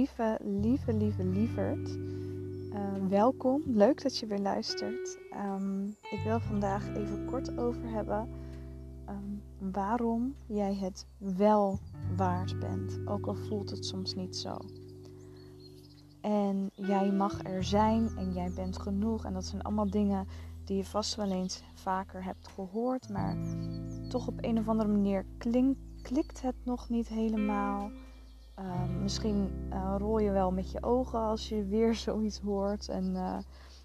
lieve, lieve, lieve lieverd. Uh, welkom, leuk dat je weer luistert. Um, ik wil vandaag even kort over hebben um, waarom jij het wel waard bent, ook al voelt het soms niet zo. En jij mag er zijn en jij bent genoeg. En dat zijn allemaal dingen die je vast wel eens vaker hebt gehoord, maar toch op een of andere manier klikt het nog niet helemaal. Ehm, misschien uh, rol je wel met je ogen als je weer zoiets hoort. En, uh,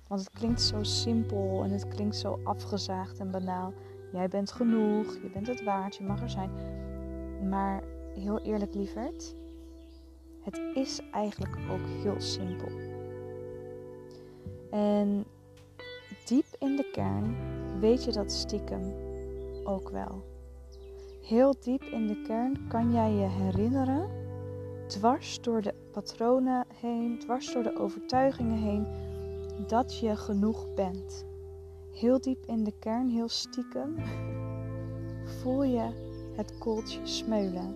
want het klinkt zo simpel en het klinkt zo afgezaagd en banaal. Jij bent genoeg, je bent het waard, je mag er zijn. Maar heel eerlijk, lieverd, het is eigenlijk ook heel simpel. En diep in de kern weet je dat stiekem ook wel. Heel diep in de kern kan jij je herinneren dwars door de patronen heen, dwars door de overtuigingen heen, dat je genoeg bent. Heel diep in de kern, heel stiekem, voel je het kooltje smeulen.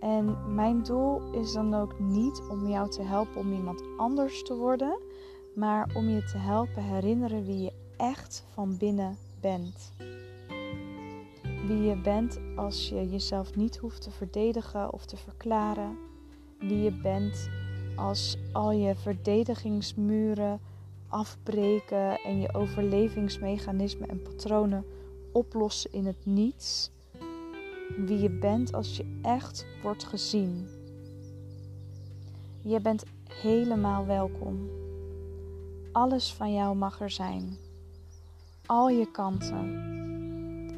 En mijn doel is dan ook niet om jou te helpen om iemand anders te worden, maar om je te helpen herinneren wie je echt van binnen bent wie je bent als je jezelf niet hoeft te verdedigen of te verklaren. Wie je bent als al je verdedigingsmuren afbreken en je overlevingsmechanismen en patronen oplossen in het niets. Wie je bent als je echt wordt gezien. Je bent helemaal welkom. Alles van jou mag er zijn. Al je kanten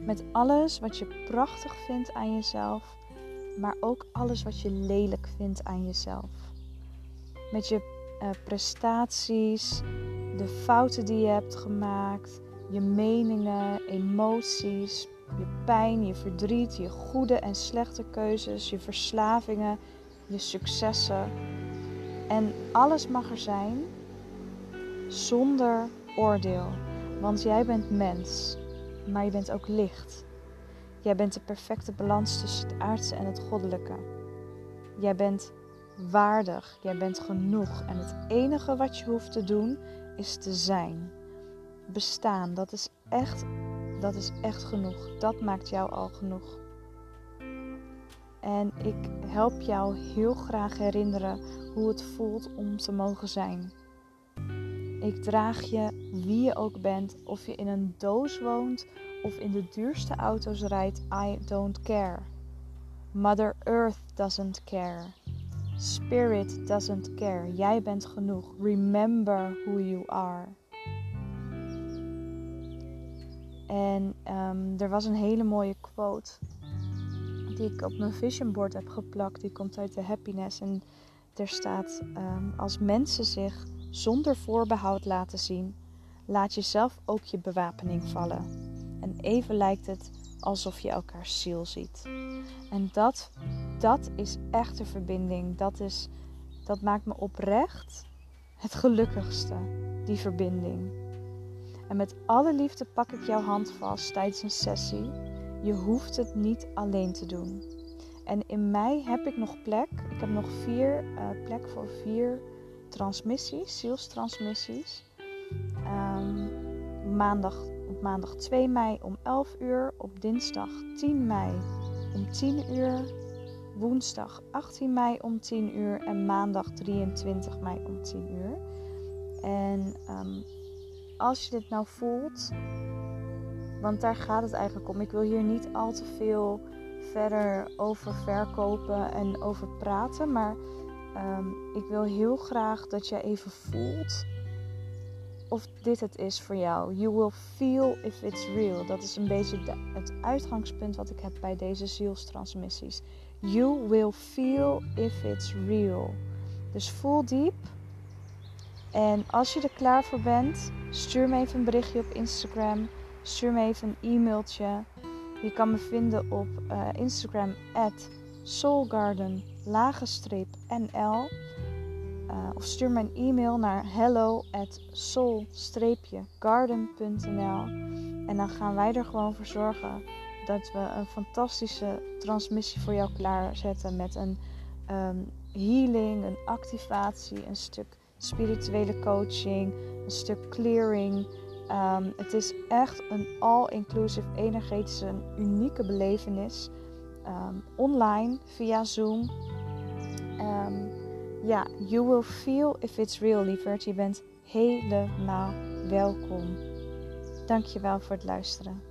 met alles wat je prachtig vindt aan jezelf, maar ook alles wat je lelijk vindt aan jezelf. Met je uh, prestaties, de fouten die je hebt gemaakt, je meningen, emoties, je pijn, je verdriet, je goede en slechte keuzes, je verslavingen, je successen. En alles mag er zijn zonder oordeel, want jij bent mens maar je bent ook licht. Jij bent de perfecte balans tussen het aardse en het goddelijke. Jij bent waardig, jij bent genoeg en het enige wat je hoeft te doen is te zijn. Bestaan, dat is echt, dat is echt genoeg. Dat maakt jou al genoeg. En ik help jou heel graag herinneren hoe het voelt om te mogen zijn. Ik draag je wie je ook bent, of je in een doos woont of in de duurste auto's rijdt. I don't care. Mother Earth doesn't care. Spirit doesn't care. Jij bent genoeg. Remember who you are. En um, er was een hele mooie quote die ik op mijn vision board heb geplakt. Die komt uit de happiness. En er staat: um, Als mensen zich zonder voorbehoud laten zien, laat jezelf ook je bewapening vallen. En even lijkt het alsof je elkaars ziel ziet. En dat, dat is echte verbinding. Dat, is, dat maakt me oprecht het gelukkigste, die verbinding. En met alle liefde pak ik jouw hand vast tijdens een sessie. Je hoeft het niet alleen te doen. En in mij heb ik nog plek. Ik heb nog vier uh, plek voor vier transmissies, zielstransmissies. Um, maandag, op maandag 2 mei om 11 uur, op dinsdag 10 mei om 10 uur, woensdag 18 mei om 10 uur en maandag 23 mei om 10 uur. En um, als je dit nou voelt, want daar gaat het eigenlijk om. Ik wil hier niet al te veel verder over verkopen en over praten, maar Um, ik wil heel graag dat jij even voelt of dit het is voor jou. You will feel if it's real. Dat is een beetje het uitgangspunt wat ik heb bij deze zielstransmissies. You will feel if it's real. Dus voel diep. En als je er klaar voor bent, stuur me even een berichtje op Instagram. Stuur me even een e-mailtje. Je kan me vinden op uh, Instagram at soulgarden nl uh, of stuur me een e-mail naar hello at soul-garden.nl en dan gaan wij er gewoon voor zorgen dat we een fantastische transmissie voor jou klaarzetten met een ehm, healing, een activatie, een stuk spirituele coaching, een stuk clearing. Ehm, het is echt een all-inclusive energetische, unieke belevenis. Ehm, online via Zoom. Ja, you will feel if it's real, lieverd. Je bent helemaal welkom. Dankjewel voor het luisteren.